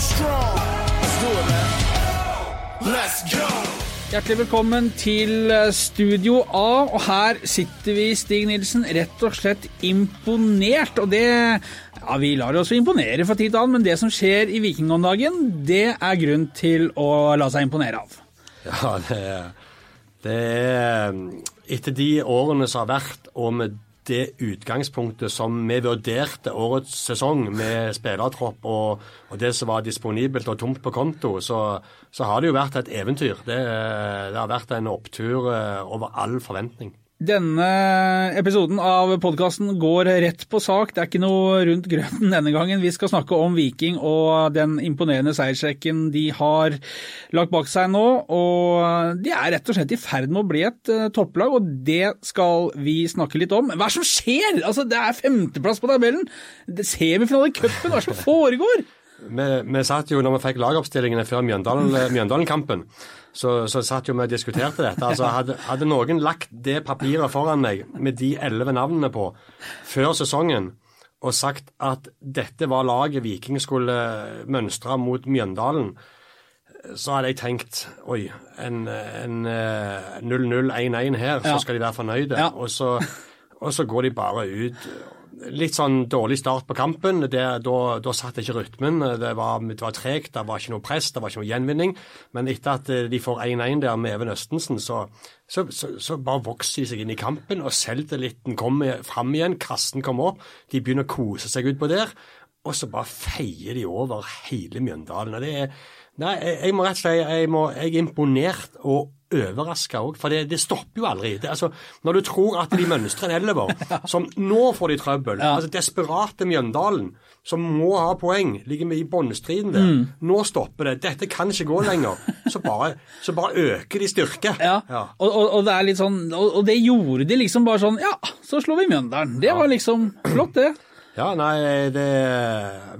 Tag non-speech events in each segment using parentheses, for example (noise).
strong. Let's do it, man. Let's go. Hjertelig velkommen til eh, Studio A, og her sitter vi, Stig Nilsen, rett og slett imponert. Og det Ja, vi lar oss imponere fra tid til annen, men det som skjer i Viking om dagen, det er grunn til å la seg imponere av. Ja, det er, er Etter de årene som har vært, og med det utgangspunktet som vi vurderte årets sesong med spillertropp og, og, det som var disponibelt og tomt på konto, så, så har det jo vært et eventyr. Det, det har vært en opptur eh, over all forventning. Denne episoden av podkasten går rett på sak. Det er ikke noe rundt grøten denne gangen. Vi skal snakke om Viking og den imponerende seiersrekken de har lagt bak seg nå. Og de er rett og slett i ferd med å bli et uh, topplag, og det skal vi snakke litt om. Hva er det som skjer? Altså, det er femteplass på tabellen! Semifinale i cupen, hva er det som foregår? Vi, vi satt jo, når vi fikk lagoppstillingene før Mjøndalen-kampen, så, så, satt jo vi og diskuterte dette. Altså, hadde, hadde, noen lagt det papiret foran meg med de elleve navnene på før sesongen og sagt at dette var laget Viking skulle mønstre mot Mjøndalen, så hadde jeg tenkt oi, en 0-0-1-1 her, så skal de være fornøyde. Ja. Og, så, og så går de bare ut litt sånn dårlig start på kampen. Det, da, da satt ikke rytmen. Det var, var tregt, det var ikke noe press, det var ikke noe gjenvinning. Men etter at eh, de får 1-1 der med Even Østensen, så, så, så, så, bare vokser de seg inn i kampen. Og selvtilliten kommer fram igjen, kassen kommer opp, de begynner å kose seg utpå der. Og så bare feier de over hele Mjøndalen. Og det er, nei, jeg, jeg må rett og slett jeg, jeg er imponert og overraska òg, for det, det, stopper jo aldri. Det, altså, når du tror at de mønstrer en (laughs) som nå får de trøbbel ja. altså Desperate Mjøndalen, som må ha poeng, ligger med i bunnstriden der. Mm. Nå stopper det. Dette kan ikke gå lenger. Så bare, så bare øker de styrke. Ja, ja. Og, og, og, det er litt sånn, og, og, det gjorde de liksom bare sånn Ja, så slår vi Mjøndalen. Det var liksom flott, det. Ja, nei, det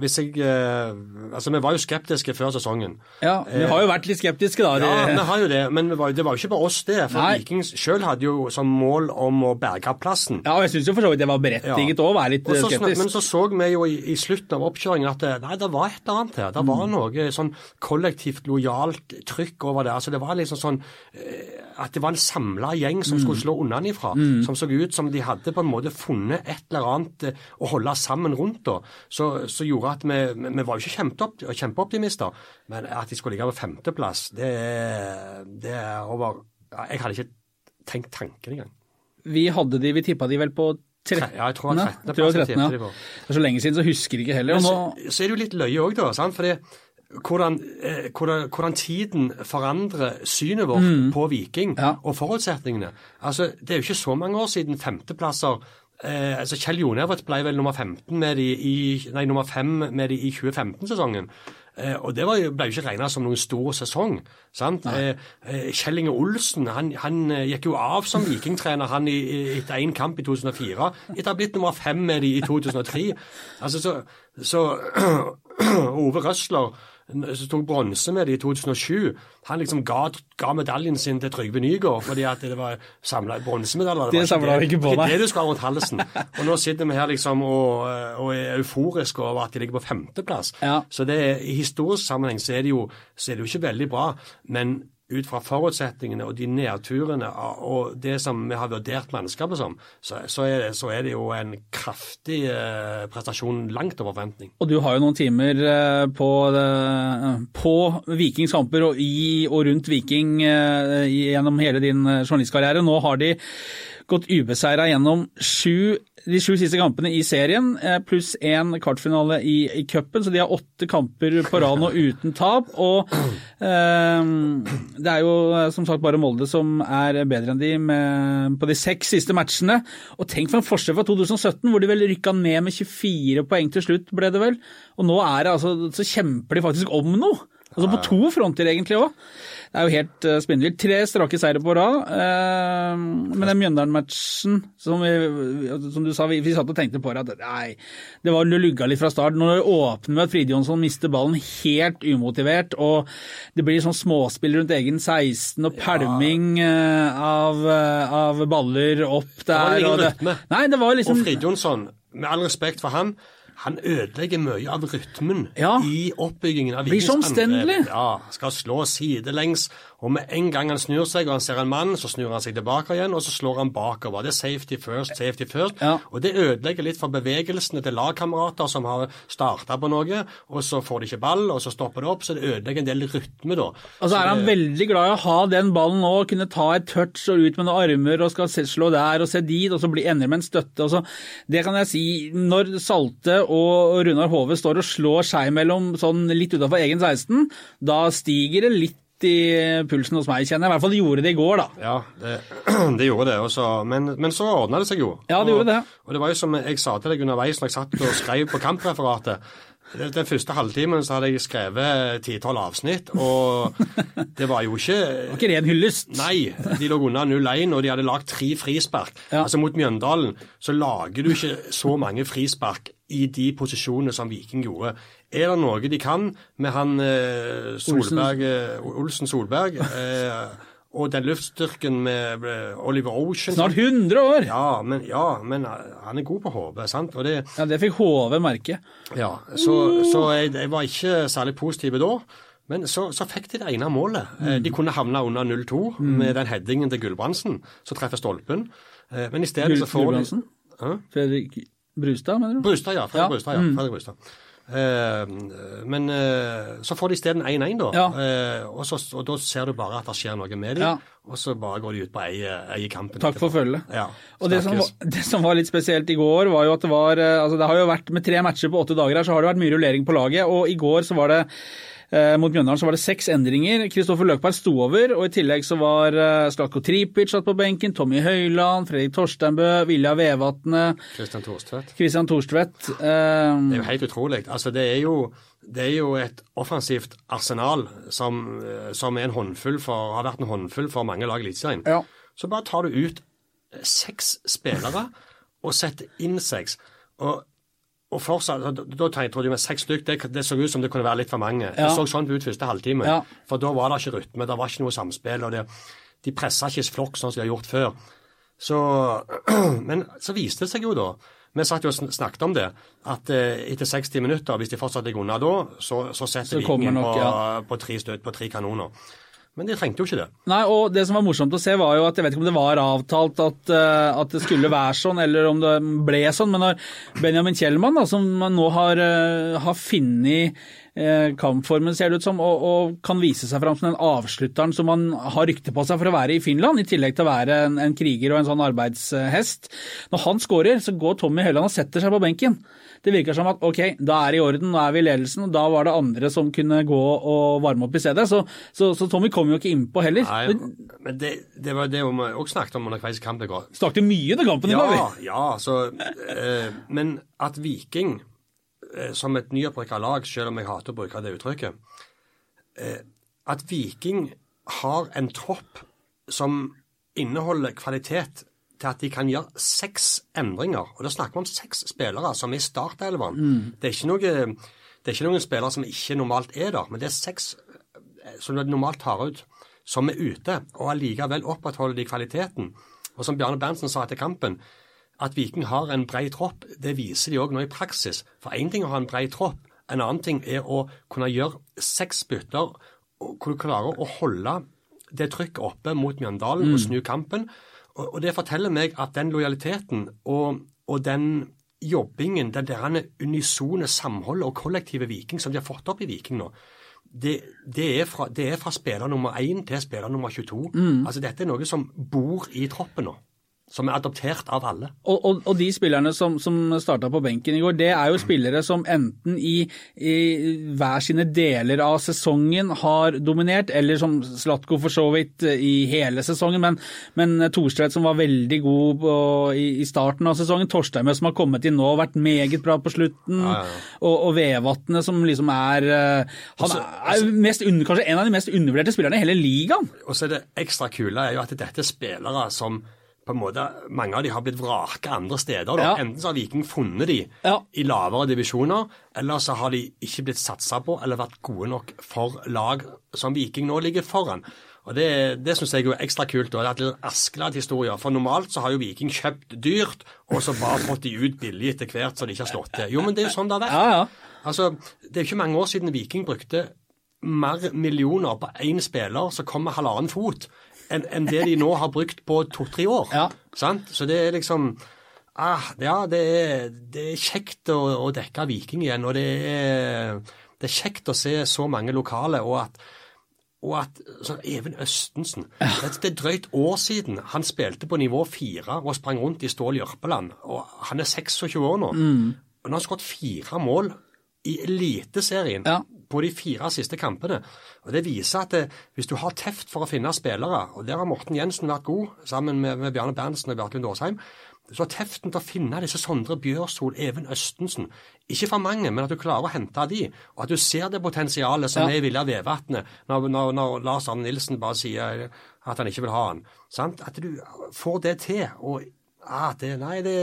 Hvis jeg eh, Altså, vi var jo skeptiske før sesongen. Ja, vi har jo vært litt skeptiske, da. Ja, vi har jo det. Men det var, det var jo ikke bare oss, det. For nei. Vikings sjøl hadde jo som mål om å berge plassen. Ja, og jeg syns jo for så vidt det var berettiget òg, ja. å være litt Også, skeptisk. Men så så vi jo i, i slutten av oppkjøringen at det, nei, det var et eller annet her. Det var mm. noe sånn kollektivt lojalt trykk over det. Altså, det var liksom sånn eh, at det var en samla gjeng som mm. skulle slå unnafra. Mm. Som så ut som de hadde på en måte funnet et eller annet eh, å holde sammen rundt. da, Så, så gjorde at vi, vi var jo ikke kjempeopp, kjempeoptimister, men at de skulle ligge på femteplass, det, det er over Jeg hadde ikke tenkt tanken engang. Vi hadde de, vi tippa de vel på 13. Ja, jeg tror det var 13. 13 ja. Det er så lenge siden, så husker jeg ikke heller. Nå... så, så, er det jo litt løye òg, da. sant? Fordi hvordan, eh, hvordan, hvordan, tiden forandrer synet vårt mm. på Viking ja. og forutsetningene. Altså, Det er jo ikke så mange år siden femteplasser eh, altså Kjell Jonervet ble vel nummer 15 med de i, nei, nummer 5 med de i 2015-sesongen. Eh, og det var, ble jo ikke regna som noen stor sesong. sant? Eh, eh, Kjell Inge Olsen han, han, eh, gikk jo av som vikingtrener han i, etter én kamp i 2004. Etter å ha blitt nummer fem med de i 2003. Altså, så, så (clears throat) Ove Røsler som tok bronse med det i 2007, han liksom ga, ga medaljen sin til Trygve Nygaard fordi at det var samla bronsemedaljer. Det samla ikke på meg. Det du skal ha rundt halsen. Og nå sitter vi her liksom og, og er euforiske over at de ligger på femteplass. Ja. Så det, i historisk sammenheng så er, det jo, så er det jo ikke veldig bra. Men ut fra forutsetningene og de nedturene og det som vi har vurdert mannskapet som, så, så, er, det, så er, det, jo en kraftig eh, prestasjon langt over forventning. Og du har jo noen timer eh, på, eh, på Vikings kamper og i og rundt Viking eh, gjennom hele din eh, journalistkarriere. Nå har de gått ubeseira gjennom sju, de sju siste kampene i serien, eh, pluss én kvartfinale i, i cupen, så de har åtte kamper på rad nå uten tap. Og eh, det er jo som sagt bare Molde som er bedre enn de med, på de seks siste matchene. Og tenk for en forskjell fra 2017, hvor de vel rykka ned med 24 poeng til slutt, ble det vel. Og nå er det altså, så kjemper de faktisk om noe. Altså på to fronter egentlig òg. Det er jo helt uh, spinnvilt. Tre strake seire på rad. Uh, men den Mjøndalen-matchen, som, som, du sa, vi, vi, satt og tenkte på det, at nei, det var lugga litt fra start. Når det åpner med at Fride Jonsson mister ballen helt umotivert, og det blir sånn småspill rundt egen 16 og pælming uh, av, av, baller opp der. Det var ingen rytme. Nei, det var liksom... Og Fride Jonsson, med all respekt for han, han ødelegger mye av rytmen Ja. i oppbyggingen av omstendelig. Ja, skal slå sidelengs, og med en gang han snur seg og han ser en mann, så snur han seg tilbake igjen, og så slår han bakover. Det er safety first, safety first. Ja. Og det ødelegger litt for bevegelsene til lagkamerater som har starta på noe, og så får de ikke ball, og så stopper det opp, så det ødelegger en del rytme da. Og så er han det- veldig glad i å ha den ballen nå, kunne ta et touch og ut med noen armer og skal slå der og se dit, og så blir ender med en støtte. Så. Det kan jeg si, når Salte og Runar Hove står og slår seg mellom sånn litt utafor egen 16, da stiger det litt i pulsen hos meg, kjenner jeg. I hvert fall det gjorde det i går, da. Ja, det, (clears throat) det gjorde det. Også, men, men så ordna det seg jo. Ja, det og, gjorde det. Og det var jo som jeg sa til deg underveis når jeg satt og skrev på kampreferatet. Den første halvtimen så hadde jeg skrevet ti-tolv avsnitt, og (laughs) det var jo ikke Det var ikke ren hyllest. Nei, de lå unna 0-1, og de hadde lagt tre frispark. Ja. Altså Mot Mjøndalen så lager du ikke så mange frispark i de posisjonene som Viking gjorde. Er det noe de kan med han eh, Solberg, Olsen. Olsen Solberg eh, og den luftstyrken med eh, Oliver Ocean Snart 100 år! ja men, ja, men eh, han er god på HV, sant? Det, Ja, det fikk HV merke. ja, så, så jeg, jeg var ikke særlig positiv da. Men så, så fikk de det ene målet. Mm. De kunne havna under 0-2 med den headingen til Gulbrandsen, som treffer stolpen. Eh, Men i stedet så får de? Hæ? Fredrik Brustad, mener du? Brustad, ja. Fredrik Ja, Brustad. ja, Fredrik Brustad. Eh, men eh, så får de isteden 1-1, da. Ja. Eh, og, så, og da ser du bare at det skjer noe med dem, Ja. og så bare går de ut på eie, eie. Takk for følget. Ja, Og det som, var, det som var litt spesielt i går, var jo at det var altså Det har jo vært med tre matcher på åtte dager her, så har det vært mye rullering på laget. Og i går så var det mot Mjøndalen så var det seks endringer. Kristoffer Løkberg sto over, og i tillegg så var Slako Slatko Tripic satt på benken, Tommy Høyland, Fredrik Torsteinbø, Vilja Vevatne, Kristian Thorstvedt. Kristian Thorstvedt. Det er Eh, jo helt utrolig. Altså, det er jo, det er jo et offensivt arsenal som, eh, som er for, har vært en håndfull for mange lag i Eliteserien. Ja. Så bare tar du ut eh, seks spillere og setter inn seks. Og, og fortsatt, da, da tenkte jeg med seks stykk, det, det så ut som det kunne være litt for mange. Ja. Det så sånn ut første halvtime. Ja. For da var det ikke rytme, det var ikke noe samspill. og det, De pressa ikke flokk sånn som de har gjort før. Så, (clears throat) men så viste det seg jo da vi satt jo og snakket om det, at eh, etter 60 minutter, hvis de fortsatt ligger unna da, så, så setter Så Viking nok, på, ja. på tre støt på tre kanoner. Men de trengte jo ikke det. Nei, og det som var morsomt å se var jo at jeg vet ikke om det var avtalt at, eh, at det skulle være sånn, eller om det ble sånn, men når Benjamin Kjellmann, da, som nå har, uh, har funnet eh, kampformen, ser det ut som, og, og kan vise seg fram som den avslutteren som han har rykte på seg for å være i Finland, i tillegg til å være en, en kriger og en sånn arbeidshest. Når han skårer, så går Tommy Høiland og setter seg på benken. Det virker som at ok, da er det i orden, nå er vi i ledelsen, og da var det andre som kunne gå og varme opp i stedet. Så, så, så Tommy kom jo ikke innpå heller. Nei, men det, det var det vi også snakket om underveis i kampen i går. snakket mye under kampen i går. Ja, vi. ja, så øh, Men at Viking, eh, som et nyopprykka lag, selv om jeg hater å bruke det uttrykket eh, At Viking har en tropp som inneholder kvalitet til at de kan gjøre seks endringer. Og da snakker vi om seks spillere som er i startelveren. Det, er ikke noe, det er ikke noen spillere som ikke normalt er der, men det er seks eh, som du normalt tar ut, som er ute, og allikevel opprettholder de kvaliteten. Og som Bjarne Berntsen sa etter kampen, at Viking har en brei tropp, det viser de òg nå i praksis. For én ting er å ha en brei tropp, en annen ting er å kunne gjøre seks bytter og kunne klare å holde det trykket oppe mot Mjøndalen og snu kampen. Og, og det forteller meg at den lojaliteten og, og den jobbingen, den der unisone samholdet og kollektive Viking som de har fått opp i Viking nå, det, det, er fra, det er fra spiller nummer 1 til spiller nummer 22. Altså Dette er noe som bor i troppen nå. Som er adoptert av alle. Og, og, og de spillerne som, som starta på benken i går, det er jo spillere som enten i, i hver sine deler av sesongen har dominert, eller som Slatko for så vidt i hele sesongen, men, men Thorstvedt som var veldig god på, i, i starten av sesongen, Torsteimø som har kommet inn nå og vært meget bra på slutten, Ja, ja, ja. og, og Vevatnet som liksom er eh, Han Også- er mest, kanskje en av de mest undervurderte spillerne i hele ligaen. Og så er det ekstra kule er jo at dette er spillere som på en måte, Mange av de har blitt vraka andre steder. Da. Ja. Enten så har Viking funnet de Ja. i lavere divisjoner, eller så har de ikke blitt satsa på eller vært gode nok for lag som Viking nå ligger foran. Og Det, det syns jeg er ekstra kult. og Det er litt Askeladden-historier. For normalt så har jo Viking kjøpt dyrt, og så bare fått de ut billig etter hvert så de ikke har slått til. Jo, men det er jo sånn det har vært. Ja, ja. Altså, Det er ikke mange år siden Viking brukte mer millioner på én spiller som kom med halvannen fot, enn en det de nå har brukt på to-tre år. Ja. Sant? Så det er liksom ah, Ja, det er, det er kjekt å, å, dekke Viking igjen. Og det er, det er kjekt å se så mange lokale. og at og at sånn Even Østensen Det er drøyt år siden han spilte på nivå fire og sprang rundt i Stål Jørpeland. Og han er 26 år nå. Mm. Og nå har han skåret fire mål i Eliteserien Ja. På de fire siste kampene. Og Det viser at det, hvis du har teft for å finne spillere, og der har Morten Jensen vært god sammen med, med Bjarne Berntsen og Bjarklund Aasheim, så teften til å finne disse Sondre Bjørsol, Even Østensen Ikke for mange, men at du klarer å hente de, og at du ser det potensialet som Ja. er i Vilja Vevatnet, når, når, når Lars Arne Nilsen bare sier at han ikke vil ha han. Sant? At du får det til. og ah, det, Nei, det,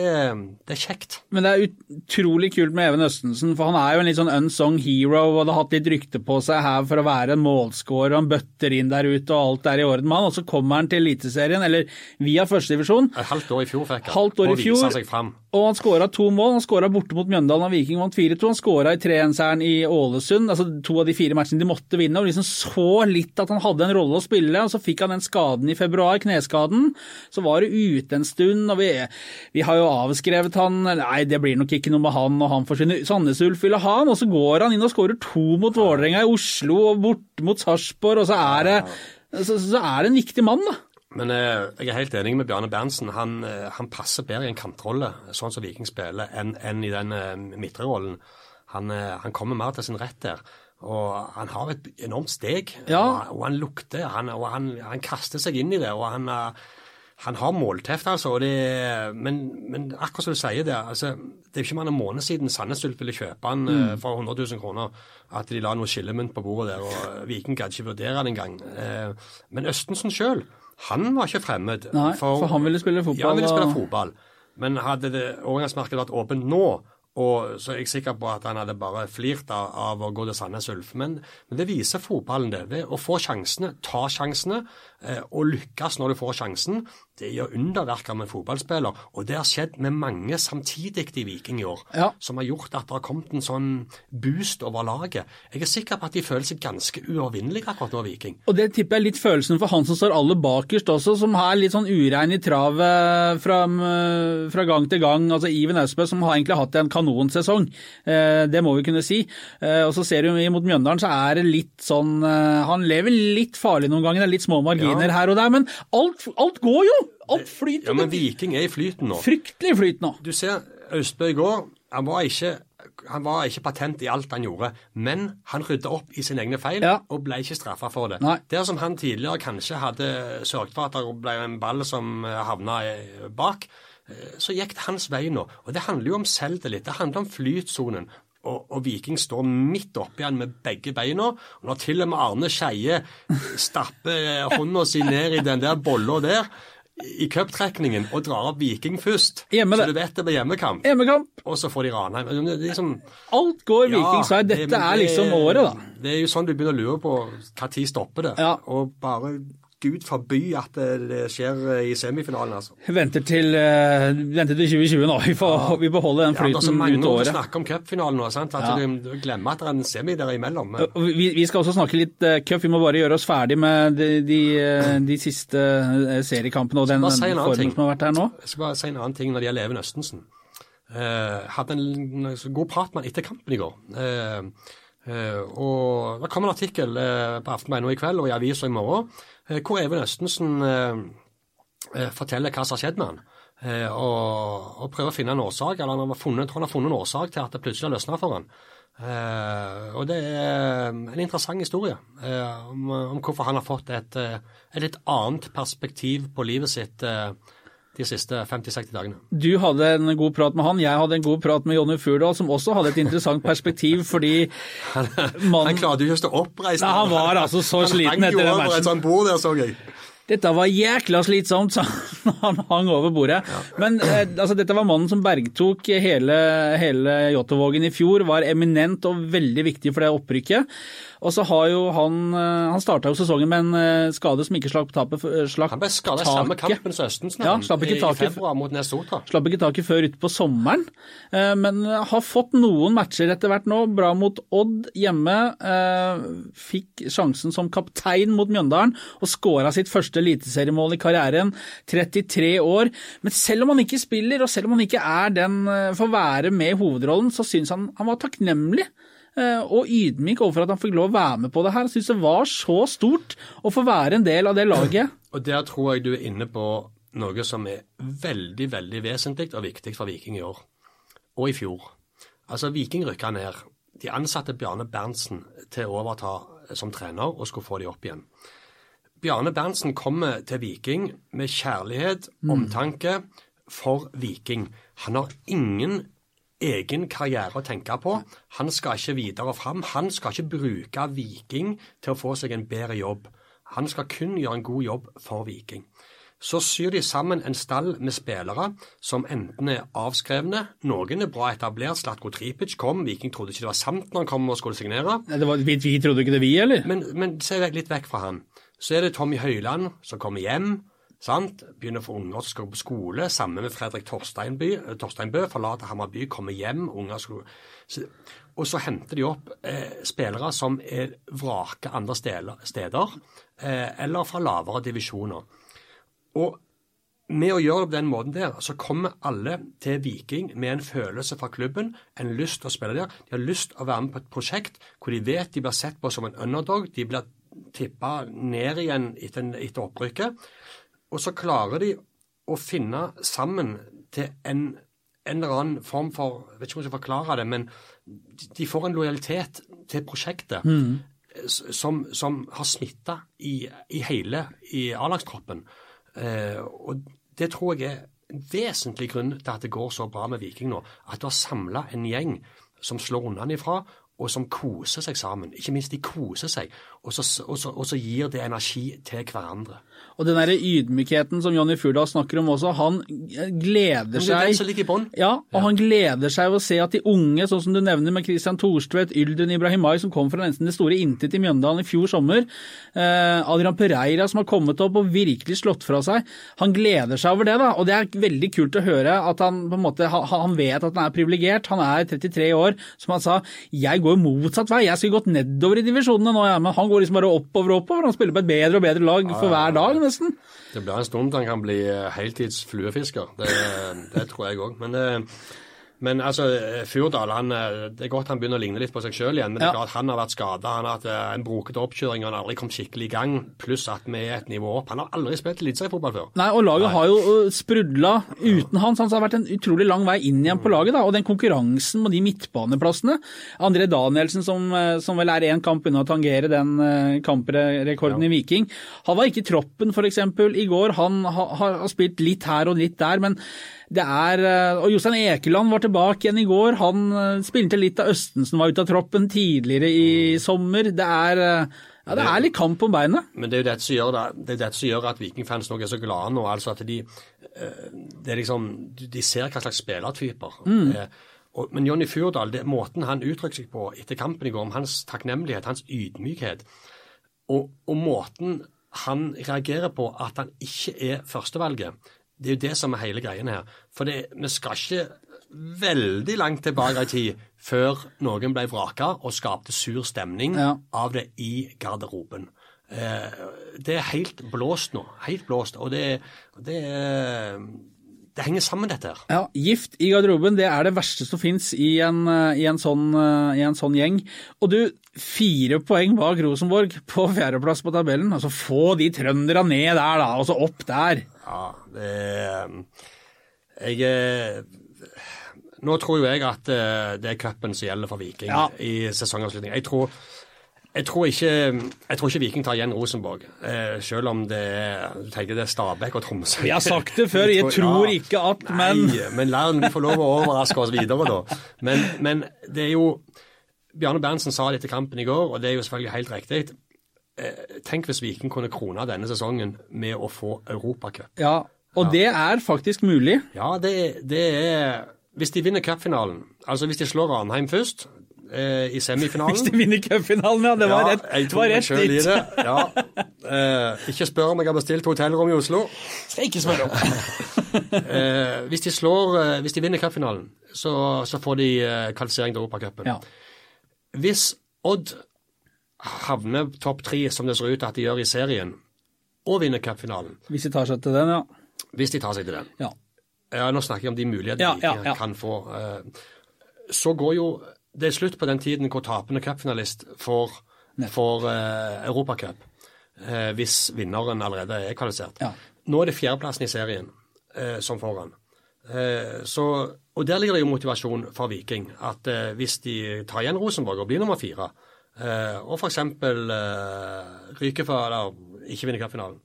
det er kjekt. Men det er utrolig kult med Even Østensen, for han er jo en litt sånn unsung hero og hadde hatt litt rykte på seg her for å være en målscorer, og han bøtter inn der ute og alt er i orden med han, og så kommer han til Eliteserien, eller via førstedivisjon, Et halvt år i fjor fikk han. Halvt år i og fjor. viser seg fram. og han skåra to mål. Han skåra borte mot Mjøndalen og Viking vant 4-2. Han skåra i 3-1-seieren i Ålesund, altså to av de fire matchene de måtte vinne, og liksom så litt at han hadde en rolle å spille, og så fikk han den skaden i februar, kneskaden. Så var det ute en stund, og vi, vi har jo avskrevet han, nei det blir nok ikke noe med han, og han forsvinner. Sandnes Ulf ville ha han, og så går han inn og skårer to mot Vålerenga i Oslo og bort mot Sarpsborg, og så er det, så, så er det en viktig mann, da. Men eh, jeg er helt enig med Bjarne Berntsen. Han, eh, han passer bedre i en kantrolle, sånn som Viking spiller, enn en i den eh, midtre rollen. Han, eh, han kommer mer til sin rett der. Og han har et enormt steg, Ja. og, og han lukter. Han, og han, han kaster seg inn i det. og han, eh, han har målteft, altså. Det, men, men akkurat som du sier det, altså, det er jo ikke en måned siden Sandnes Ulf ville kjøpe han eh, for 100 000 kroner. At de la noe skillemynt på bordet der, og Viking gadd ikke vurdere det engang. Eh, Men Østensen sjøl, han var ikke fremmed. Nei, for han ville spille fotball, Ja, han ville spille fotball. Men hadde det overgangsmarkedet vært åpent nå, og så er jeg sikker på at han hadde bare flirt av, av å gå til Sandnes Ulf. Men, men det viser fotballen det. Ved å få sjansene, ta sjansene, eh, og lykkes når du får sjansen, det gjør underverker med fotballspiller. Og det har skjedd med mange samtidig i Viking i år, Ja. som har gjort at det har kommet en sånn boost over laget. Jeg er sikker på at de føler seg ganske uovervinnelige akkurat nå, Viking. Og det tipper jeg er litt følelsen for han som står aller bakerst også, som er litt sånn urein i travet fra, fra gang til gang. Altså Iven Austbø som har egentlig hatt en kanonsesong, eh, det må vi kunne si. Eh, og så ser du mot Mjøndalen så er det litt sånn eh, Han lever litt farlig noen ganger, det er litt små marginer Ja. her og der, men alt, alt går jo! Flyter. Ja, men Viking er i flyten nå. Fryktelig flyt nå. Du ser Austbø i går. Han var, ikke, han var ikke patent i alt han gjorde, men han rydda opp i sine egne feil Ja. og ble ikke straffa for det. Nei. Der som han tidligere kanskje hadde sørget for at det ble en ball som eh, havna eh, bak, eh, så gikk det hans vei nå. Og det handler jo om selvtillit. Det handler om flytsonen. Og, og Viking står midt oppi han med begge beina. Og når til og med Arne Skeie stapper hånda si ned i den der bolla der i cuptrekningen og drar opp Viking først, Hjemme så du vet det blir hjemmekamp, Hjemmekamp. og så får de Ranheim. Liksom, Alt går ja, Vikings vei. Dette det, er liksom året, da. Det er jo sånn du begynner å lure på tid stopper det. Ja. Og bare Gud forby at det, skjer eh, i semifinalen, altså. Venter til, eh, venter til 2020 nå. Vi får, vi beholder holde den Ja, det er så flyten mange ut år å året. snakke om cupfinalen nå, sant? at Ja. du, du glemmer at det er en semi der imellom. Vi, vi skal også snakke litt uh, cup, vi må bare gjøre oss ferdig med de, de, eh, de siste eh, seriekampene og den si formen som har vært her nå. Jeg skal bare si en annen ting når det gjelder Even Østensen. Uh, hadde en god prat med han etter kampen i går. Uh, uh, og Det kom en artikkel uh, på Aftenbladet nå i kveld og i avisa i morgen eh, hvor Even Østensen eh, eh, forteller hva som har skjedd med han. Eh, og, og prøver å finne en årsak, eller han har funnet, tror han har funnet en årsak til at det plutselig har løsna for han. Eh, og det er en interessant historie eh, om, om hvorfor han har fått et, eh, et litt annet perspektiv på livet sitt eh, de siste 50-60 dagene. Du hadde en god prat med han, jeg hadde en god prat med Jonny Furdal, som også hadde et interessant perspektiv, fordi (laughs) Han klarte jo ikke å stå oppreist. Nei, han var altså så sliten han hang etter jo den over matchen. et sånt bord der, så jeg. Dette var jækla slitsomt, sa (laughs) han hang over bordet. Ja. Men eh, altså, dette var mannen som bergtok hele, hele Jåttåvågen i fjor, var eminent og veldig viktig for det opprykket. Og så har jo han eh, Han starta jo sesongen med en eh, skade som ikke slapp tapet eh, slapp Han ble skada i samme kampen som Østensen ja, slapp ikke i februar mot Nesota. Slapp ikke taket før utpå sommeren, men har fått noen matcher etter hvert nå. Bra mot Odd hjemme. Fikk sjansen som kaptein mot Mjøndalen og skåra sitt første eliteseriemål i karrieren. 33 år. Men selv om han ikke spiller, og selv om han ikke er den får være med i hovedrollen, så syns han han var takknemlig Eh, og ydmyk overfor at han fikk lov å være med på det her. Jeg syns det var så stort å få være en del av det laget. (clears throat) Og Der tror jeg du er inne på noe som er veldig, veldig vesentlig og viktig for Viking i år. Og i fjor. Altså, Viking rykka ned. De ansatte Bjarne Berntsen til å overta som trener og skulle få de opp igjen. Bjarne Berntsen kommer til Viking med kjærlighet, mm. omtanke for Viking. Han har ingen egen karriere å tenke på. Han skal ikke videre fram. Han skal ikke bruke Viking til å få seg en bedre jobb. Han skal kun gjøre en god jobb for Viking. Så syr de sammen en stall med spillere som enten er avskrevne, noen er bra etablert. Slatko Tripic kom, Viking trodde ikke det var sant når han kom og skulle signere. Var, vi, vi, trodde ikke det, vi, eller? Men, men se litt vekk fra han. Så er det Tommy Høiland som kommer hjem. Sant? Begynner for unger som skal på skole. Sammen med Fredrik Torsteinby, eh, Torsteinbø. Forlater Hammarby, kommer hjem. unger skal... Så, og så henter de opp eh, spillere som er vrake andre steder, eh, eller fra lavere divisjoner. Og med å gjøre det på den måten der, så kommer alle til Viking med en følelse fra klubben, en lyst til å spille der. De har lyst til å være med på et prosjekt hvor de vet de blir sett på som en underdog. De blir tippa ned igjen etter, etter opprykket. Og så klarer de å finne sammen til en, en eller annen form for Jeg vet ikke om jeg skal forklare det, men de får en lojalitet til prosjektet mm. som, som, har smitta i, i, hele i A-lagstroppen. Eh, og det tror jeg er en vesentlig grunn til at det går så bra med Viking nå. At du har samla en gjeng som slår unnafra, og som koser seg sammen. Ikke minst de koser seg, og så, og så, og så gir det energi til hverandre. Og den der ydmykheten som Jonny Furdal snakker om også, han gleder seg. Ja, og ja. han gleder seg å se at de unge, sånn som du nevner med Christian Thorstvedt, Yldren Ibrahimai, som kom fra nesten det store intet i Mjøndalen i fjor sommer, eh, Adrian Pereira som har kommet opp og virkelig slått fra seg, han gleder seg over det. da, Og det er veldig kult å høre at han på en måte, han vet at han er privilegert. Han er 33 år, som han sa. Jeg går motsatt vei, jeg skulle gått nedover i divisjonene nå, ja, men han går liksom bare oppover og oppover. Han spiller på et bedre og bedre lag for hver dag nesten. Det blir en stund han kan bli heltids fluefisker. Det, det tror jeg òg. Men eh, men altså, Furdal han, eh, det er godt han begynner å ligne litt på seg sjøl igjen. Men det er klart han har vært skada. Han har hatt eh, en brokete oppkjøring og han har aldri kommet skikkelig i gang. Pluss at vi er et nivå opp. Han har aldri spilt eliteseriefotball før. Nei, og laget Nei. har jo sprudla uten han. Så han har vært en utrolig lang vei inn igjen på laget. da, Og den konkurransen med de midtbaneplassene. André Danielsen, som, som vel er én kamp unna å tangere den kamprekorden ja. i Viking. Han var ikke i troppen f.eks. i går. Han har, har spilt litt her og litt der. men det er, eh, og Jostein Ekeland var tilbake igjen i går. Han eh, spilte litt av Østensen, var ute av troppen tidligere i mm. sommer. Det er, eh, ja, det er litt kamp om beinet. Men det er jo dette som gjør, det, det er dette som gjør at vikingfans nå er så glade nå. altså at de, det er liksom, de ser hva slags spillertyper. Mm. Men Jonny Furdal, det, måten han uttrykte seg på etter kampen i går, om hans takknemlighet, hans ydmykhet, og, og måten han reagerer på at han ikke er førstevalget det er jo det som er hele greien her. For det, vi skal ikke veldig langt tilbake i tid før noen ble vraka og skapte sur stemning ja. av det i garderoben. Eh, det er helt blåst nå. Helt blåst. Og det, det, det henger sammen, dette her. Ja, Gift i garderoben det er det verste som fins i, i, sånn, i, en sånn gjeng. Og du, fire poeng bak Rosenborg på fjerdeplass på tabellen. Altså Få de trønderne ned der, da. Og så opp der. Ja, det Jeg eh, Nå tror jo jeg at eh, det er cupen som gjelder for Viking ja. i sesongavslutning. Jeg tror, jeg tror, ikke, jeg tror ikke Viking tar igjen Rosenborg, eh, selv om det er, tenker det er Stabæk og Tromsø. Vi har sagt det før, (laughs) jeg tror, ja, ikke at, men Nei, men la vi få lov å overraske oss videre, da. Men, men det er jo Bjarne Berntsen sa det etter kampen i går, og det er jo selvfølgelig helt riktig. eh, Tenk hvis Viking kunne krone denne sesongen med å få Europacup. Ja, og det er faktisk mulig. Ja, det, det er Hvis de vinner cupfinalen, altså hvis de slår Ranheim først eh, i semifinalen Hvis de vinner cupfinalen, ja. Det var Ja, rett, jeg var rett selv i det. Ja. Eh, ikke spør om jeg har bestilt hotellrom i Oslo. Skal ikke spørre om. (laughs) Eh, hvis, de slår, eh, hvis de vinner cupfinalen, så, så får de eh, kvalifisering til Europacupen. Ja. Hvis Odd havner topp tre, som det ser ut til at de gjør i serien, og vinner cupfinalen, Hvis de tar seg til den, ja. hvis de tar seg til den ja. Ja, Nå snakker jeg om de mulighetene Ja, de ja, ja. kan få. eh, Så går jo Det er slutt på den tiden hvor tapende cupfinalist får, får uh, Europacup, Uh, hvis vinneren allerede er kvalifisert. Nå er det fjerdeplassen i serien uh, som får han. så, og der ligger det jo motivasjon for Viking. At hvis de tar igjen Rosenborg og blir nummer fire, og f.eks. Ryker for Eller ikke vinner cupfinalen,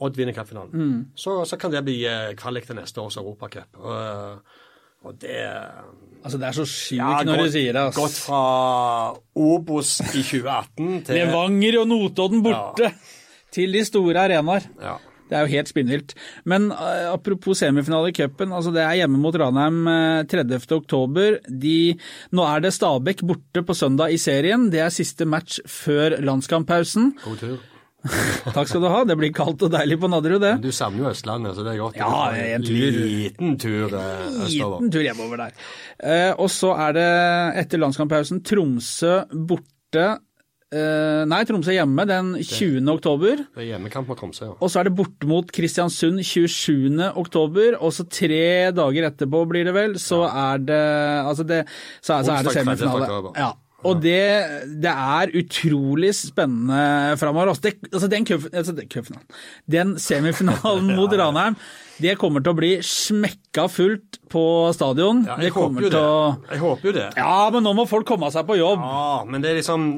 Odd vinner cupfinalen, Mm. så, så kan det bli eh, kvalik til neste års Europacup. Og, og det Altså, det er så sjukt ja, når du sier det. ass. Gått fra Obos i 2018 (laughs) til Levanger og Notodden borte til de store arenaer. ja. Det er jo helt spinnvilt. Men uh, apropos semifinale i cupen, altså det er hjemme mot Ranheim uh, 30. oktober. De, nå er det Stabæk borte på søndag i serien. Det er siste match før landskamppausen. God tur. (laughs) Takk skal du ha, det blir kaldt og deilig på Nadderud, det. Du savner jo Østlandet, så det er godt. Ja, en tur. Liten tur eh, østover. Liten tur hjemover der. Eh, og så er det etter landskamppausen Tromsø borte. Eh, nei, Tromsø hjemme den 20. oktober. Det er hjemmekamp mot Tromsø, ja. Og så er det borte mot Kristiansund 27. oktober, og så tre dager etterpå blir det vel, så er det altså det, så, er- så er det semifinale. Ja. Og det, det er utrolig spennende framover. Altså, altså den, cup- altså den, semifinalen (laughs) mot Ranheim, det kommer til å bli smekka fullt på stadion. ja jeg håper jo til det. å Jeg håper jo det. Ja, men nå må folk komme seg på jobb. Ja, men det er liksom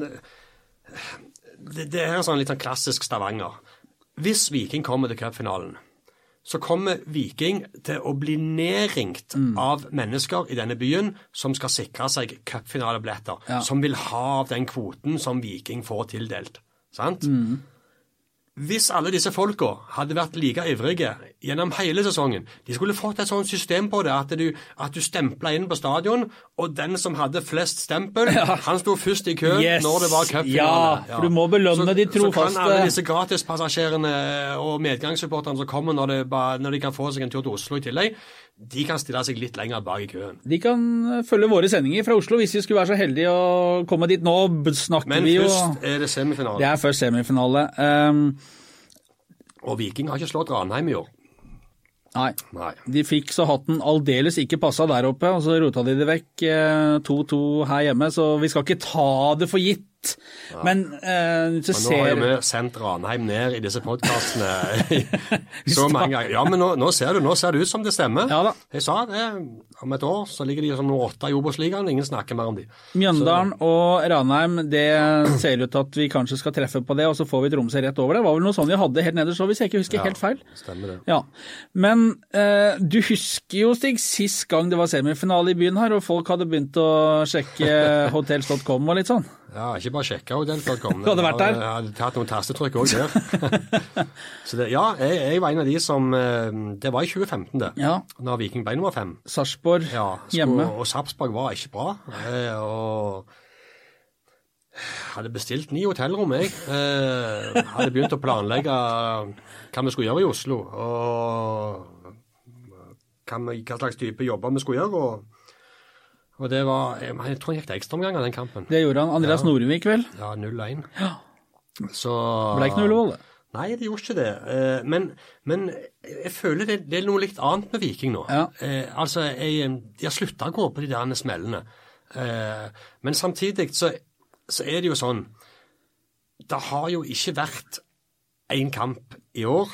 Det, det er sånn litt sånn klassisk Stavanger. Hvis Viking kommer til cupfinalen, så kommer Viking til å bli nedringt Mm. av mennesker i denne byen som skal sikre seg cupfinalebilletter, Ja. som vil ha av den kvoten som Viking får tildelt. Sant? Mm. Hvis alle disse folka hadde vært like ivrige gjennom hele sesongen De skulle fått et sånt system på det at du, at du stempla inn på stadion, og den som hadde flest stempel, han sto først i køen Yes. når det var cupfinale. Ja, for du må belønne de trofaste. Så kan alle disse gratispassasjerene og medgangssupporterne som kommer når, det når de kan få seg en tur til Oslo i tillegg, de kan stille seg litt lenger bak i køen. De kan eh, følge våre sendinger fra Oslo hvis vi skulle være så heldige å komme dit. Nå snakker Men vi jo Men først er det semifinale. Det er først semifinale. Um, Og Viking har ikke slått Ranheim i år. nei. Nei. De fikk så hatten aldeles ikke passa der oppe, og så rota de det vekk. eh, 2-2 her hjemme, så vi skal ikke ta det for gitt. Men uh, Men nå har vi sendt Ranheim ned i disse podkastene (laughs) så mange ganger. Ja, men nå, nå, ser du, nå ser det ut som det stemmer. Ja da. Jeg sa det. Om et år så ligger de som nummer åtte i Obos-ligaen. Ingen snakker mer om de. Mjøndalen og Ranheim, det ser ut til at vi kanskje skal treffe på det, og så får vi Tromsø rett over det. Det var vel noe sånn vi hadde helt nederst, så hvis jeg ikke husker helt feil. Stemmer det. Ja, Men uh, du husker jo, Stig, sist gang det var semifinale i byen her, og folk hadde begynt å sjekke (laughs) hotels.com og litt sånn. Ja, ikke bare sjekka hotell.com. (laughs) Hadde vært der? Jeg hadde tatt noen tastetrykk òg der. (laughs) så det, ja, jeg, jeg var en av de som eh, Det var i 2015, det. Ja. Når Viking ble nummer fem. Sarpsborg Ja, hjemme. Og Sarpsborg var ikke bra. Eh, og hadde bestilt ni hotellrom, jeg. Eh, hadde begynt å planlegge hva vi skulle gjøre i Oslo. Og hva, vi, hva slags type jobber vi skulle gjøre. Og, og det var Jeg, jeg tror han gikk til ekstraomganger den kampen. Det gjorde han. Andreas Norvik, vel? Ja, 0-1. Ja. Så Ble ikke noe Ullevål, det. Nei, det gjorde ikke det. Eh, Men, men jeg føler det, det er noe litt annet med Viking nå. Ja. Eh, altså, jeg, De har slutta å gå på de der smellene. Eh, men samtidig så, så er det jo sånn Det har jo ikke vært én kamp i år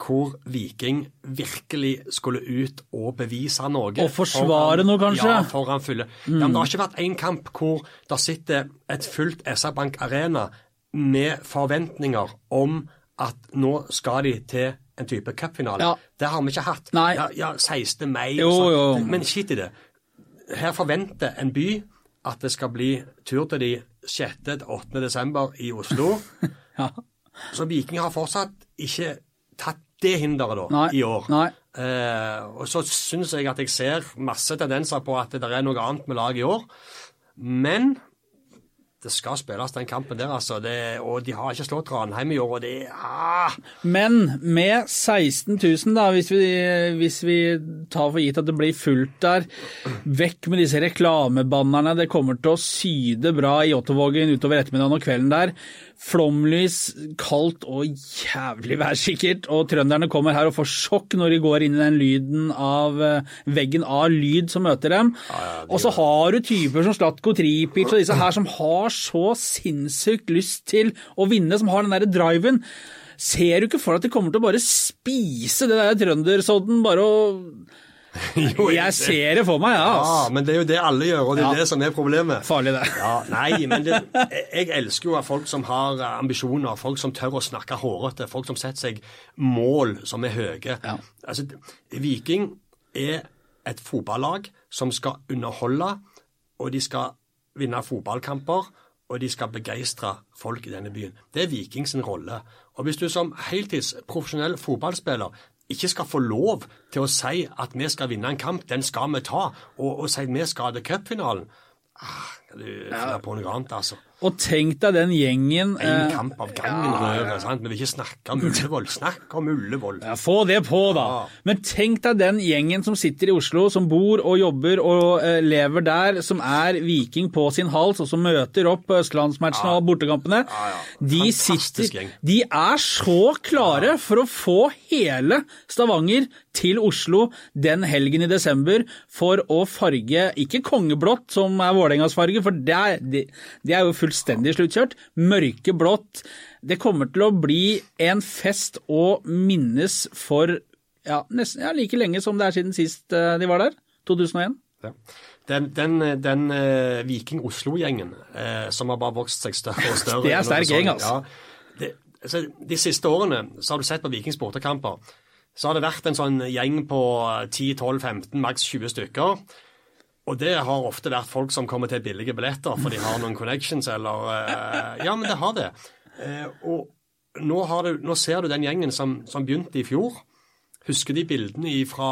hvor Viking virkelig skulle ut og bevise noe. Og forsvare noe, kanskje? Ja, foran fulle. Ja, men det har ikke vært én kamp hvor det sitter et fullt SR-Bank Arena med forventninger om at nå skal de til en type cupfinale. Ja. Det har vi ikke hatt. Nei. Ja, ja 16. mai Jo, og sånn. Men skitt i det. Her forventer en by at det skal bli tur til de 6.-8. desember i Oslo. (laughs) Ja. Så Viking har fortsatt ikke tatt det hinderet da, Nei. i år. Nei. Eh, og så syns jeg at jeg ser masse tendenser på at det er noe annet med laget i år. Men det skal spilles den kampen der, altså. Det, og de har ikke slått Ranheim i år, og det ah, Men med 16 000, da, hvis vi, hvis vi tar for gitt at det blir fullt der, vekk med disse reklamebannerne, det kommer til å syde bra i Ottovågen utover ettermiddagen og kvelden der. Flomlys, kaldt og jævlig værsikkert, og trønderne kommer her og får sjokk når de går inn i den lyden av eh, veggen av lyd som møter dem. og så har du typer som Slatko Tripic og disse her som har så sinnssykt lyst til å vinne, som har den derre driven. Ser du ikke for deg at de kommer til å bare spise det der trøndersodden, bare å (laughs) jo, Jeg ser det for meg, ja. Ja, men det er jo det alle gjør, og det er Ja. det som er problemet. Farlig, det. Ja, nei, men det, jeg elsker jo folk som har eh, ambisjoner, folk som tør å snakke hårete, folk som setter seg mål som er høye. Ja. Altså, Viking er et fotballag som skal underholde, og de skal vinne fotballkamper, og de skal begeistre folk i denne byen. Det er Viking rolle. Og hvis du som heltids profesjonell fotballspiller ikke skal få lov til å si at vi skal vinne en kamp, den skal vi ta, og, og si at vi skal til cupfinalen ah, du finne på noe annet, altså. Og tenk deg den gjengen En eh, kamp av gangen røret, sant? Vi vil ikke snakke om Ullevål. Snakk om Ullevål. Ja, Få det på, da. Ja. Men tenk deg den gjengen som sitter i Oslo, som bor og jobber og eh, lever der, som er Viking på sin hals, og som møter opp på østlandsmatchene og bortekampene. Ja, ja. De, sitter, gjeng. de er så klare for å få hele Stavanger til Oslo den helgen i desember for å farge, ikke kongeblått som er Vålerengas farge, for det er, det, det er jo fullstendig sluttkjørt. Mørkeblått. Det kommer til å bli en fest å minnes for ja, nesten ja, like lenge som det er siden sist eh, de var der. 2001. Ja. Den, den, den uh, Viking Oslo-gjengen uh, som har bare vokst seg større og større (laughs) Det er sterk gjeng, altså. Ja, det, altså. De siste årene så har du sett på Vikings bortekamper, så har det vært en sånn gjeng på 10-12-15, maks 20 stykker. Og det har ofte vært folk som kommer til billige billetter, for de har noen connections eller eh, Ja, men det har det. Eh, og nå, har du, nå ser du den gjengen som, som begynte i fjor. Husker de bildene fra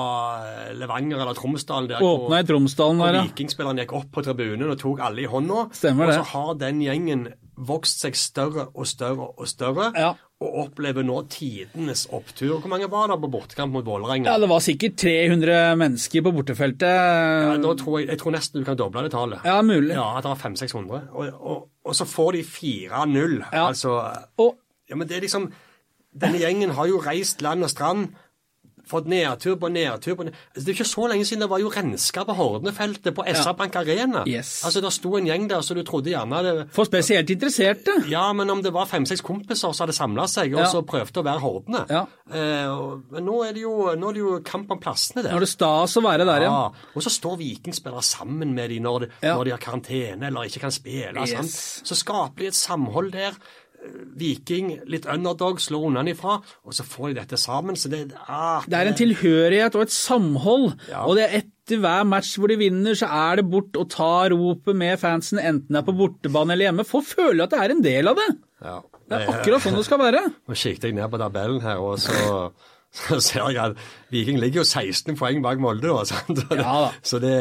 Levanger eller Tromsdalen? der Åpna i Tromsdalen der, ja. Vikingspillerne gikk opp på tribunen og tok alle i hånda. Stemmer det. og så har den gjengen vokst seg større og større og større, Ja. og opplever nå tidenes opptur. Hvor mange var det på bortekamp mot Vålerenga? Ja, det var sikkert 300 mennesker på bortefeltet. Ja, tror jeg, jeg tror nesten du kan doble det tallet. Ja, mulig. Ja, at det var 500-600. Og, og, og så får de 4-0. Ja. Altså Og Ja, men det er liksom Denne gjengen har jo reist land og strand. Fått nedtur på nedtur på nedtur. Altså, det er jo ikke så lenge siden det var jo renska på Hornefeltet på SR Bank Arena. Yes. Altså, Det sto en gjeng der så du trodde gjerne det for spesielt interesserte. Ja, men om det var fem-seks kompiser som hadde samla seg og Ja. så prøvde å være hordene. Ja. Eh, men nå er, det jo, nå er det jo kamp om plassene der. Nå er det stas å være der ja. Ja, og så står vikingspillere sammen med dem når, de- Ja. når de har karantene eller ikke kan spille. Yes. Sant? Så skaper de et samhold der. Viking, litt underdog, slår unnafra, og så får de dette sammen. Så det, ah, Det er en tilhørighet og et samhold. Ja. Og det er etter hver match hvor de vinner, så er det bort og ta ropet med fansen, enten det er på bortebane eller hjemme. Få føle at det er en del av det. ja, Det er akkurat sånn det skal være. Nå kikket jeg ned på tabellen her, og så, så ser jeg at Viking ligger jo 16 poeng bak Molde. Da, sant? (laughs) Så det, Ja da. Så det,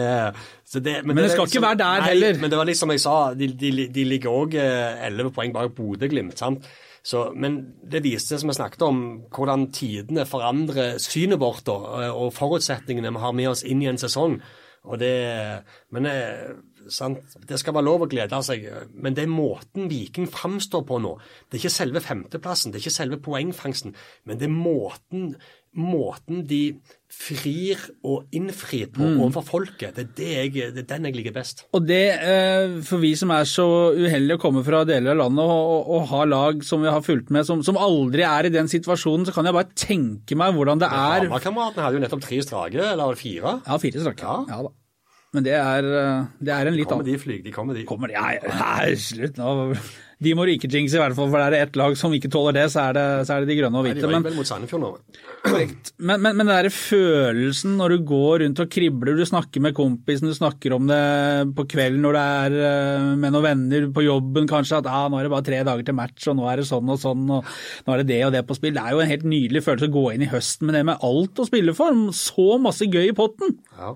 så det, Men det skal ikke være der nei, heller. Men det var litt som jeg sa, de, de, de ligger òg 11 poeng bak Bodø-Glimt. men det viste, som vi snakket om, hvordan tidene forandrer synet vårt og, og forutsetningene vi har med oss inn i en sesong. Og det, men eh, sant? det skal være lov å glede seg, men det er måten Viking framstår på nå. Det er ikke selve femteplassen, det er ikke selve poengfangsten, men det er måten, måten de frir og innfrir på overfor folket. Det er, det jeg, det er den jeg liker best. Og det, eh, for vi som er så uheldige å komme fra deler av landet og, og, og ha lag som vi har fulgt med, som, som aldri er i den situasjonen, så kan jeg bare tenke meg hvordan det er Hamarkameratene hadde jo nettopp tre strake, eller fire. Ja, fire strake. Ja. Ja da. Men det er, eh, det er en litt annen Kommer de flyg, de kommer de. Kommer de, Nei, nei slutt nå. De må ryke jinx i hvert fall, for er det ett lag som ikke tåler det, så er det, så er det de grønne og hvite. Nei, de røyk vel mot Sandefjord nå. Korrekt. Men, men, men den der følelsen når du går rundt og kribler, du snakker med kompisen, du snakker om det på kvelden når du er eh, med noen venner på jobben kanskje, at ah, nå er det bare tre dager til match, og nå er det sånn og sånn, og nå er det det og det på spill. Det er jo en helt nydelig følelse å gå inn i høsten med det med alt å spille for. Så masse gøy i potten. Ja.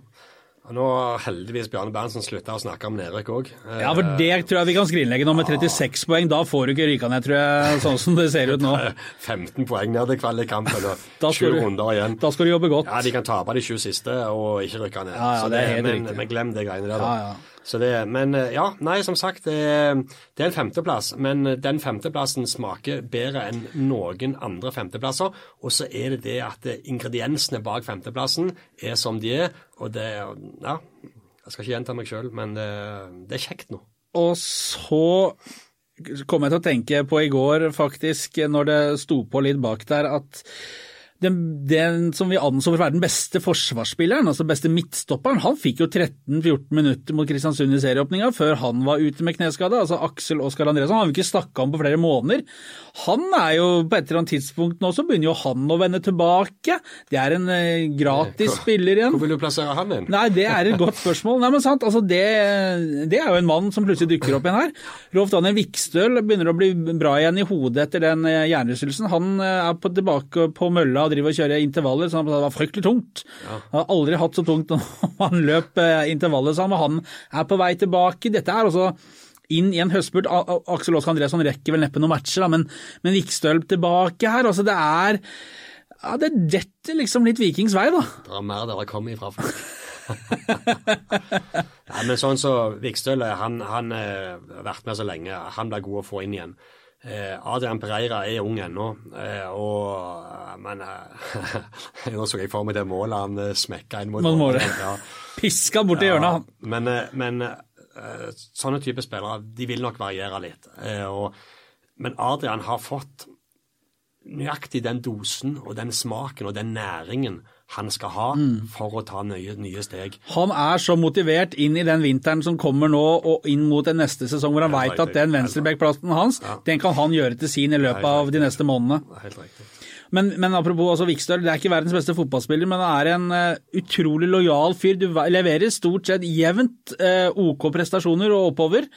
Nå har heldigvis Bjarne Berntsen slutta å snakke om nedrykk òg. Ja, for det tror jeg vi kan skrinlegge nå med 36 poeng. Da får du ikke ryka ned, tror jeg, sånn som det ser ut nå. (laughs) 15 poeng ned til kvalikkampen og (laughs) sju runder igjen. Da skal du jobbe godt. Ja, De kan tape de sju siste og ikke rykke ned. Ja, ja, det er helt men, men glem det greiene der, da. Ja, ja. Det, men eh, ja, nei, som sagt, det, er en femteplass. Men den femteplassen smaker bedre enn noen andre femteplasser. Og så er det det at ingrediensene bak femteplassen er som de er. Og det Ja, jeg skal ikke gjenta meg sjøl, men det, det er kjekt nå. Og så kom jeg til å tenke på i går, faktisk, når det sto på litt bak der, at den, den, som vi anså for å være den beste forsvarsspilleren, altså beste midtstopperen, han fikk jo 13-14 minutter mot Kristiansund i serieåpninga før han var ute med kneskade. Altså Aksel Oskar Andresen, han har vi ikke snakka om på flere måneder. Han er jo på et eller annet tidspunkt nå, så begynner jo han å vende tilbake. Det er en eh, gratis hvor, spiller igjen. Hvor vil du plassere han inn? Nei, det er et godt spørsmål. Nei, men sant, altså det, det er jo en mann som plutselig dukker opp igjen her. Rolf Daniel Vikstøl begynner å bli bra igjen i hodet etter den eh, hjernerystelsen. Han eh, er på, tilbake på mølla og drive og kjøre intervaller, så det var fryktelig tungt. Ja. Han har aldri hatt så tungt når (laughs) han løp eh, intervaller sammen. Han er på vei tilbake. Dette er altså inn i en høstspurt. Aksel Åske Andresson rekker vel neppe noen matcher, da, men, men Vikstølp tilbake her. altså Det er ja, det detter liksom litt Vikings vei, da. Det er mer der det kommer ifra. (laughs) Nei, men sånn så Vikstøl, han har eh, vært med så lenge. Han blir god å få inn igjen. Eh, Adrian Pereira er ung ennå, eh, og eh, men (laughs) Nå så jeg for meg det målet han smekka inn mot målet. (laughs) Ja. Piska borti ja, hjørnet. Men, men sånne typer spillere de vil nok variere litt. Og, men Adrian har fått nøyaktig den dosen og den smaken og den næringen han skal ha mm. for å ta nye, nye, steg. Han er så motivert inn i den vinteren som kommer nå og inn mot den neste sesong, hvor han veit at den venstrebackplassen hans, ja. den kan han gjøre til sin i løpet av de neste månedene. Helt riktig. Men, men, apropos altså Vikstøl, det er ikke verdens beste fotballspiller, men han er en uh, utrolig lojal fyr. Du leverer stort sett jevnt uh, OK prestasjoner og oppover.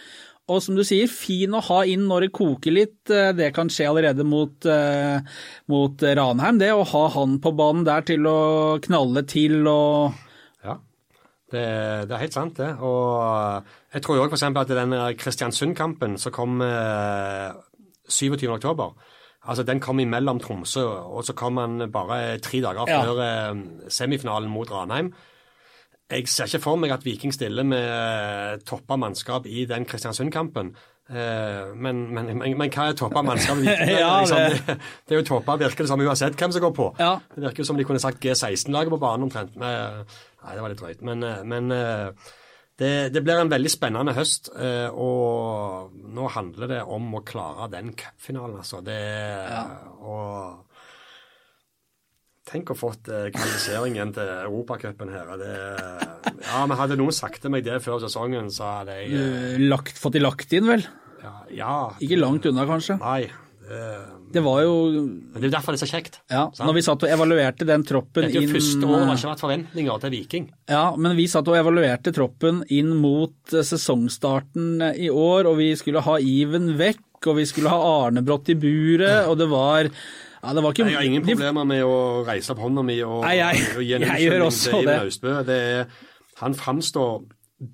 Og som du sier, fin å ha inn når det koker litt. Eh, det kan skje allerede mot, uh, mot Ranheim, det å ha han på banen der til å knalle til og Ja, det, det er helt sant, det. Og jeg tror òg f.eks. at den Kristiansund-kampen som kom uh, 27.10. Altså, Den kom imellom Tromsø, og så kom han bare tre dager før ja. semifinalen mot Ranheim. Jeg ser ikke for meg at Viking stiller med eh, toppa mannskap i den Kristiansund-kampen. Eh, men, men, men, men, hva er toppa mannskap? (laughs) ja, liksom, det... det, er jo toppa, virker det som uansett hvem som går på. Ja. Det virker som de kunne sagt G16-laget på banen omtrent. Men, nei, det var litt drøyt. Men, eh, det, det, blir en veldig spennende høst, og nå handler det om å klare den cupfinalen, altså. Det, ja. og Tenk å fått eh, kvalifiseringen til Europacupen her. Det, ja, men Hadde noen sagt til meg det før sesongen, så hadde jeg eh, lagt, Fått de lagt inn, vel? Ja, ja Ikke langt unna, kanskje? Nei. Det, det var jo Men Det er jo derfor det er så kjekt. Ja, sant? Når vi satt og evaluerte den troppen inn Det er jo første året det har ikke vært forventninger til Viking. Ja, men vi satt og evaluerte troppen inn mot eh, sesongstarten i år, og vi skulle ha Iven vekk, og vi skulle ha Arnebrott i buret, og det var ja, det var ikke... Jeg har ingen problemer med å reise opp hånda mi og, Nei, jeg, og gi en unnskyldning til Iben Austbø. Han framstår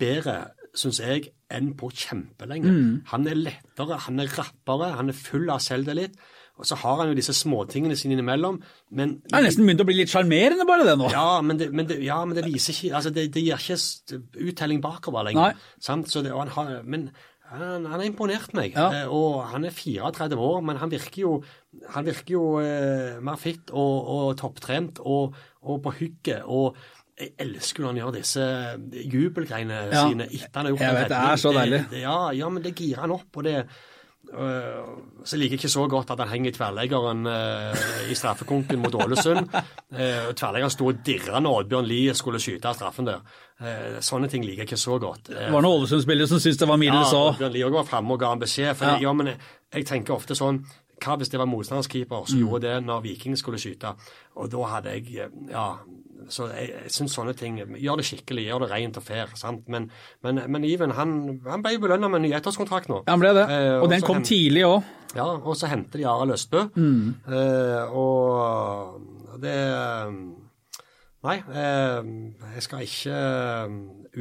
bedre, syns jeg, enn på kjempelenge. Mm. Han er lettere, han er rappere, han er full av selvtillit. Og så har han jo disse småtingene sine innimellom. Men, det er nesten begynt å bli litt sjarmerende, bare det nå. Ja, men det, men det, ja, men det viser ikke altså det, det, gir ikke uttelling bakover lenger. Det, har, men han, han har imponert meg. Ja. Eh, og han er 34 år, men han virker jo, han virker jo eh, mer fitt og, og topptrent og, og, på hugget. Og jeg elsker når han gjør disse jubelgreiene ja. sine etter han har gjort jeg vet, Det er så deilig. Ja, ja, men det girer han opp. og det så liker jeg ikke så godt at han henger tverrleggeren uh, i straffekonken mot Ålesund. Uh, tverrleggeren sto og dirra når Oddbjørn Lie skulle skyte av straffen der. Uh, sånne ting liker jeg ikke så godt. det var noen Ålesund-spillere som syntes det var middels òg. Ja, Oddbjørn Lie var framme og ga en beskjed. For ja. ja, men jeg, jeg, tenker ofte sånn Hva hvis det var motstanders keeper som mm. gjorde det når Viking skulle skyte? Og da hadde jeg Ja, så jeg, jeg syns sånne ting Gjør det skikkelig, gjør det rent og fair. sant? Men, men, men Iven han, han ble belønna med en ny ettårskontrakt nå. Han ble det, eh, og den kom hen, tidlig òg. Ja, og så henter de Arild Østbø. Mm. Eh, og det Nei, eh, jeg skal ikke eh,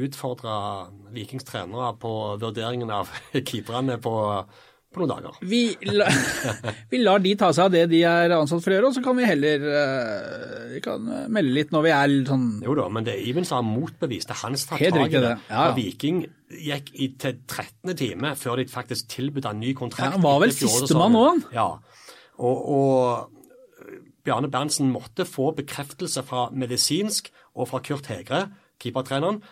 utfordre Vikings trenere på vurderingen av (laughs) keeperne på på noen dager. Vi, la, (laughs) vi, lar de ta seg av det de er ansatt for å gjøre, og så kan vi heller uh, vi kan eh, melde litt når vi er litt sånn Jo da, men det er Iven som har motbevist det. Hans som tar tak i det. Ja. Viking gikk i, til 13. time før de faktisk tilbød en ny kontrakt. Ja, han var vel sistemann òg. Ja. Og, og Bjarne Berntsen måtte få bekreftelse fra medisinsk og fra Kurt Hegre, keepertreneren,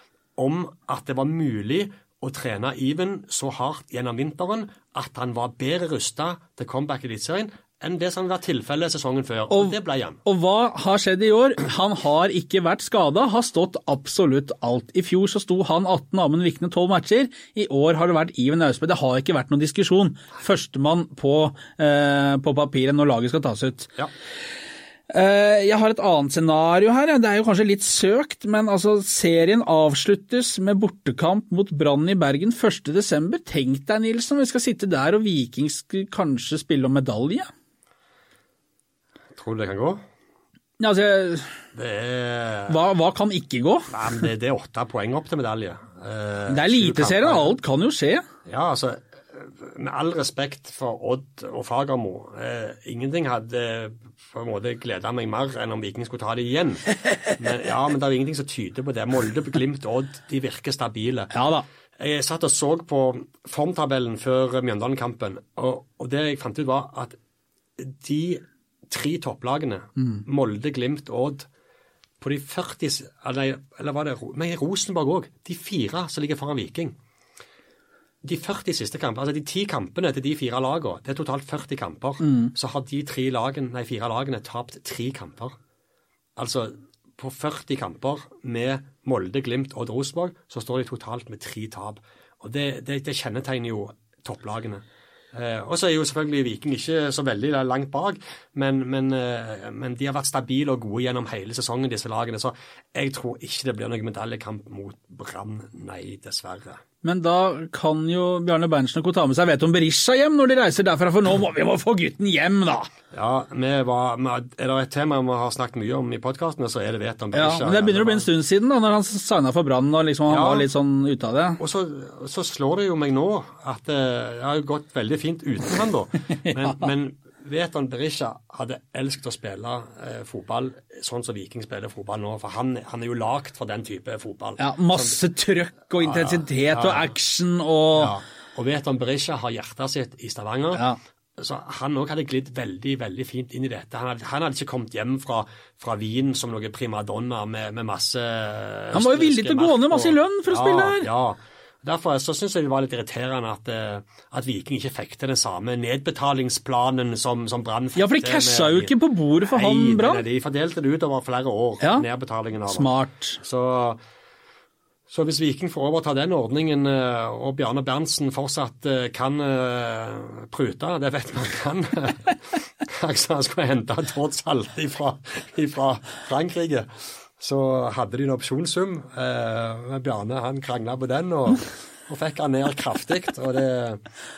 om at det var mulig å trene Iven så hardt gjennom vinteren at han var bedre rusta til comeback i Eliteserien enn det som var tilfellet sesongen før. Og, og, det ble han. Og hva har skjedd i år? Han har ikke vært skada, har stått absolutt alt. I fjor så sto han 18, Amund Vikne 12 matcher. I år har det vært Iven Austbø. Det har ikke vært noen diskusjon. Førstemann på, eh, på papiret når laget skal tas ut. Ja. Eh, jeg har et annet scenario her. Det er jo kanskje litt søkt, men altså, serien avsluttes med bortekamp mot Brann i Bergen 1.12. Tenk deg, Nilsen, vi skal sitte der og Viking skal kanskje spille om medalje? Tror du det kan gå? Ja, altså, det er... hva, hva, kan ikke gå? Nei, men det, det, er åtte poeng opp til medalje. Eh, det er Eliteserien, alt kan jo skje. Ja, altså med all respekt for Odd og Fagermo, eh, ingenting hadde på en måte gleda meg mer enn om Viking skulle ta det igjen. Men, ja, men det er ingenting som tyder på det. Molde, Glimt, Odd, de virker stabile. Ja da. Jeg satt og så på formtabellen før Mjøndalen-kampen, og, og, det jeg fant ut, var at de tre topplagene, mm. Molde, Glimt, Odd, på de 40 Eller, eller var det Rosenborg òg. De fire som ligger foran Viking de 40 siste kampene, altså de ti kampene til de fire lagene, det er totalt 40 kamper, mm. så har de tre lagene, nei, fire lagene tapt tre kamper. Altså på 40 kamper med Molde, Glimt og Rosenborg, så står de totalt med tre tap. Og det, det, det kjennetegner jo topplagene. Eh, og så er jo selvfølgelig Viking ikke så veldig langt bak, men, men, eh, men, de har vært stabile og gode gjennom hele sesongen, disse lagene. Så jeg tror ikke det blir noen medaljekamp mot Brann, nei, dessverre. Men da kan jo Bjarne Berntsen og ta med seg Veton Berisha hjem når de reiser derfra, for nå må vi må få gutten hjem, da! Ja, var, er det et tema vi har snakket mye om i podkastene, så er det Veton Berisha. Ja, men Det begynner å bli en stund siden, da, når han signa for Brann og liksom, han ja, var litt sånn ute av det. Og så, så, slår det jo meg nå at det har gått veldig fint uten han, da. (laughs) Men, ja. men Veton Berisha hadde elsket å spille eh, fotball sånn som Viking spiller fotball nå, for han, han er jo lagd for den type fotball. Ja, Masse sånn, trøkk og intensitet ja, ja, og action og ja. Og Veton Berisha har hjertet sitt i Stavanger. Ja. Så Han òg hadde glidd veldig veldig fint inn i dette. Han hadde, han hadde ikke kommet hjem fra, fra Wien som noe primadonna med, med masse Han var jo villig til å gå ned masse i lønn for å spille her. Ja, Derfor så syns jeg det var litt irriterende at, eh, at, Viking ikke fikk til den samme nedbetalingsplanen som, som Brann fikk. Ja, for de casha jo ikke på bordet for nei, han Brann. De fordelte det ut over flere år, ja. nedbetalingen av det. Smart. Så, så, hvis Viking får overta den ordningen, eh, og Bjarne Berntsen fortsatt eh, kan prute, det vet man kan (laughs) Altså han skulle hente Tord Salte fra Frankrike så hadde de en opsjonssum. Eh, Bjarne han krangla på den og, og fikk han ned kraftig. og det,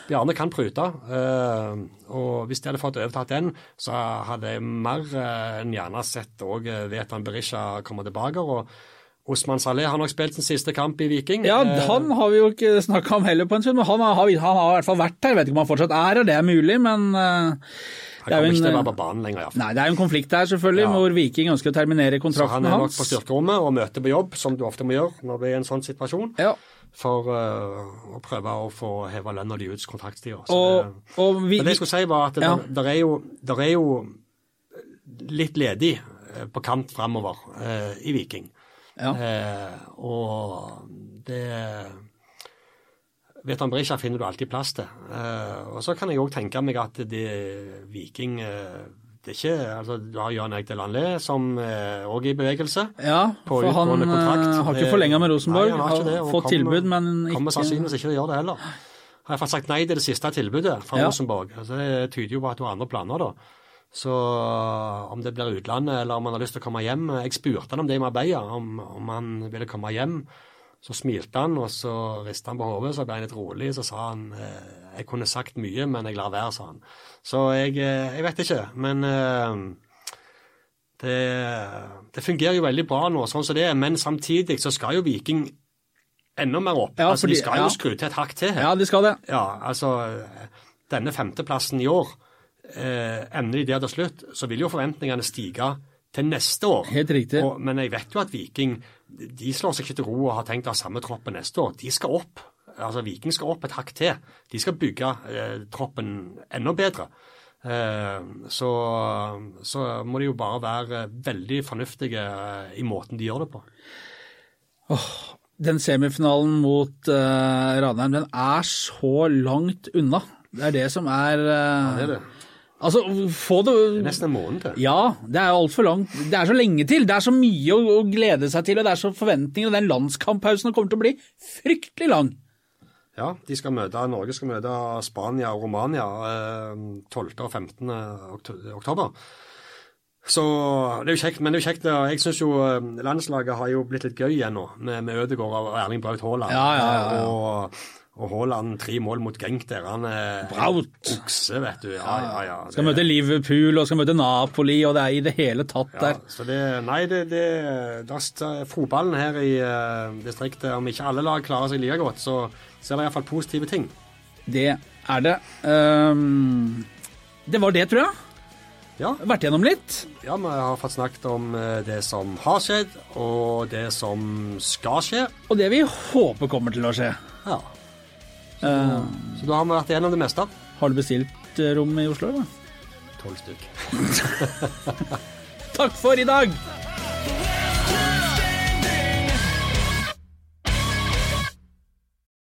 Bjarne kan prute. Eh, og hvis de hadde fått overtatt den, så hadde jeg mer eh, enn gjerne sett òg eh, Vetan Berisha komme tilbake. og Osman Saleh har nok spilt sin siste kamp i Viking. Ja, eh, Han har vi jo ikke snakka om heller på en stund, men han har, han har, i hvert fall vært her. Jeg vet ikke om han fortsatt er her, det er mulig, men han kommer ikke til å være på banen lenger. Nei, Det er jo en konflikt der, selvfølgelig, ja. hvor Viking ønsker å terminere kontrakten hans. Så han er nok på styrkerommet og møter på jobb, som du ofte må gjøre når du er i en sånn situasjon. Ja. For uh, å prøve å få heva lønna di ut kontraktstida. Men det jeg skulle si, var at ja. det, er jo, er jo litt ledig eh, på kant framover uh, i Viking. Ja. Uh, og det Veton Berisha finner du alltid plass til. og så kan jeg òg tenke meg at det Viking det er ikke, altså, Du har Jan Eik Delanlé, som òg er i bevegelse. Ja, for han har ikke forlenga med Rosenborg. Nei, han har ikke det, fått kom, tilbud, men ikke Kommer sannsynligvis ikke til å gjøre det heller. Har jeg fått sagt nei til det siste tilbudet fra ja. Rosenborg. Altså, det tyder jo på at du har andre planer, da. Så om det blir utlandet eller om han har lyst til å komme hjem Jeg spurte han om det i Marbella, om, om han ville komme hjem. Så smilte han, og så ristet han på hodet, så ble han litt rolig. Så sa han eh, jeg kunne sagt mye, men jeg lar være, sa han. Så jeg, eh, jeg vet ikke. Men eh, det, det, fungerer jo veldig bra nå, sånn som det er. Men samtidig så skal jo Viking enda mer opp. Ja, altså, De skal jo skru til et hakk til her. Ja, de skal det. Ja, altså Denne femteplassen i år, eh, ender de der til slutt, så vil jo forventningene stige til neste år. Helt riktig. Og, men jeg vet jo at Viking de slår seg ikke til ro og har tenkt å ha samme troppen neste år. De skal opp. Altså Viking skal opp et hakk til. De skal bygge eh, troppen enda bedre. Eh, så, så, må de jo bare være veldig fornuftige eh, i måten de gjør det på. Oh, den semifinalen mot eh, Ranheim, den er så langt unna. Det er det som er uh, ja, det er det. Altså, få det nesten en måned til. Ja, det er altfor langt. Det er så lenge til. Det er så mye å, å, glede seg til, og det er så forventninger. Og den landskamppausen kommer til å bli fryktelig lang. Ja, de skal møte, Norge skal møte Spania og Romania eh, 12. og 15. oktober. Så det er jo kjekt, men det er jo kjekt. Jeg syns jo eh, landslaget har jo blitt litt gøy igjen nå, med, med Ødegaard og Erling Braut Haaland. Ja, ja, ja, ja. Og og Haaland tre mål mot Genk der. Han er Braut. okse, vet du. Ja, ja, ja. Det... Skal møte Liverpool og skal møte Napoli, og det er i det hele tatt der. Så det, nei, det, det der, fotballen her i uh, distriktet, om ikke alle lag klarer seg like godt, så er det iallfall positive ting. Det er det. Um, det var det, tror jeg. Ja. Vært gjennom litt. Ja, vi har fått snakket om eh, det som har skjedd, og det som skal skje. Og det vi håper kommer til å skje. Ja. Så, uh, så da har vi vært igjennom det meste. Har du bestilt eh, rom i Oslo, da? Tolv stykk. (laughs) Takk for i dag! (laughs)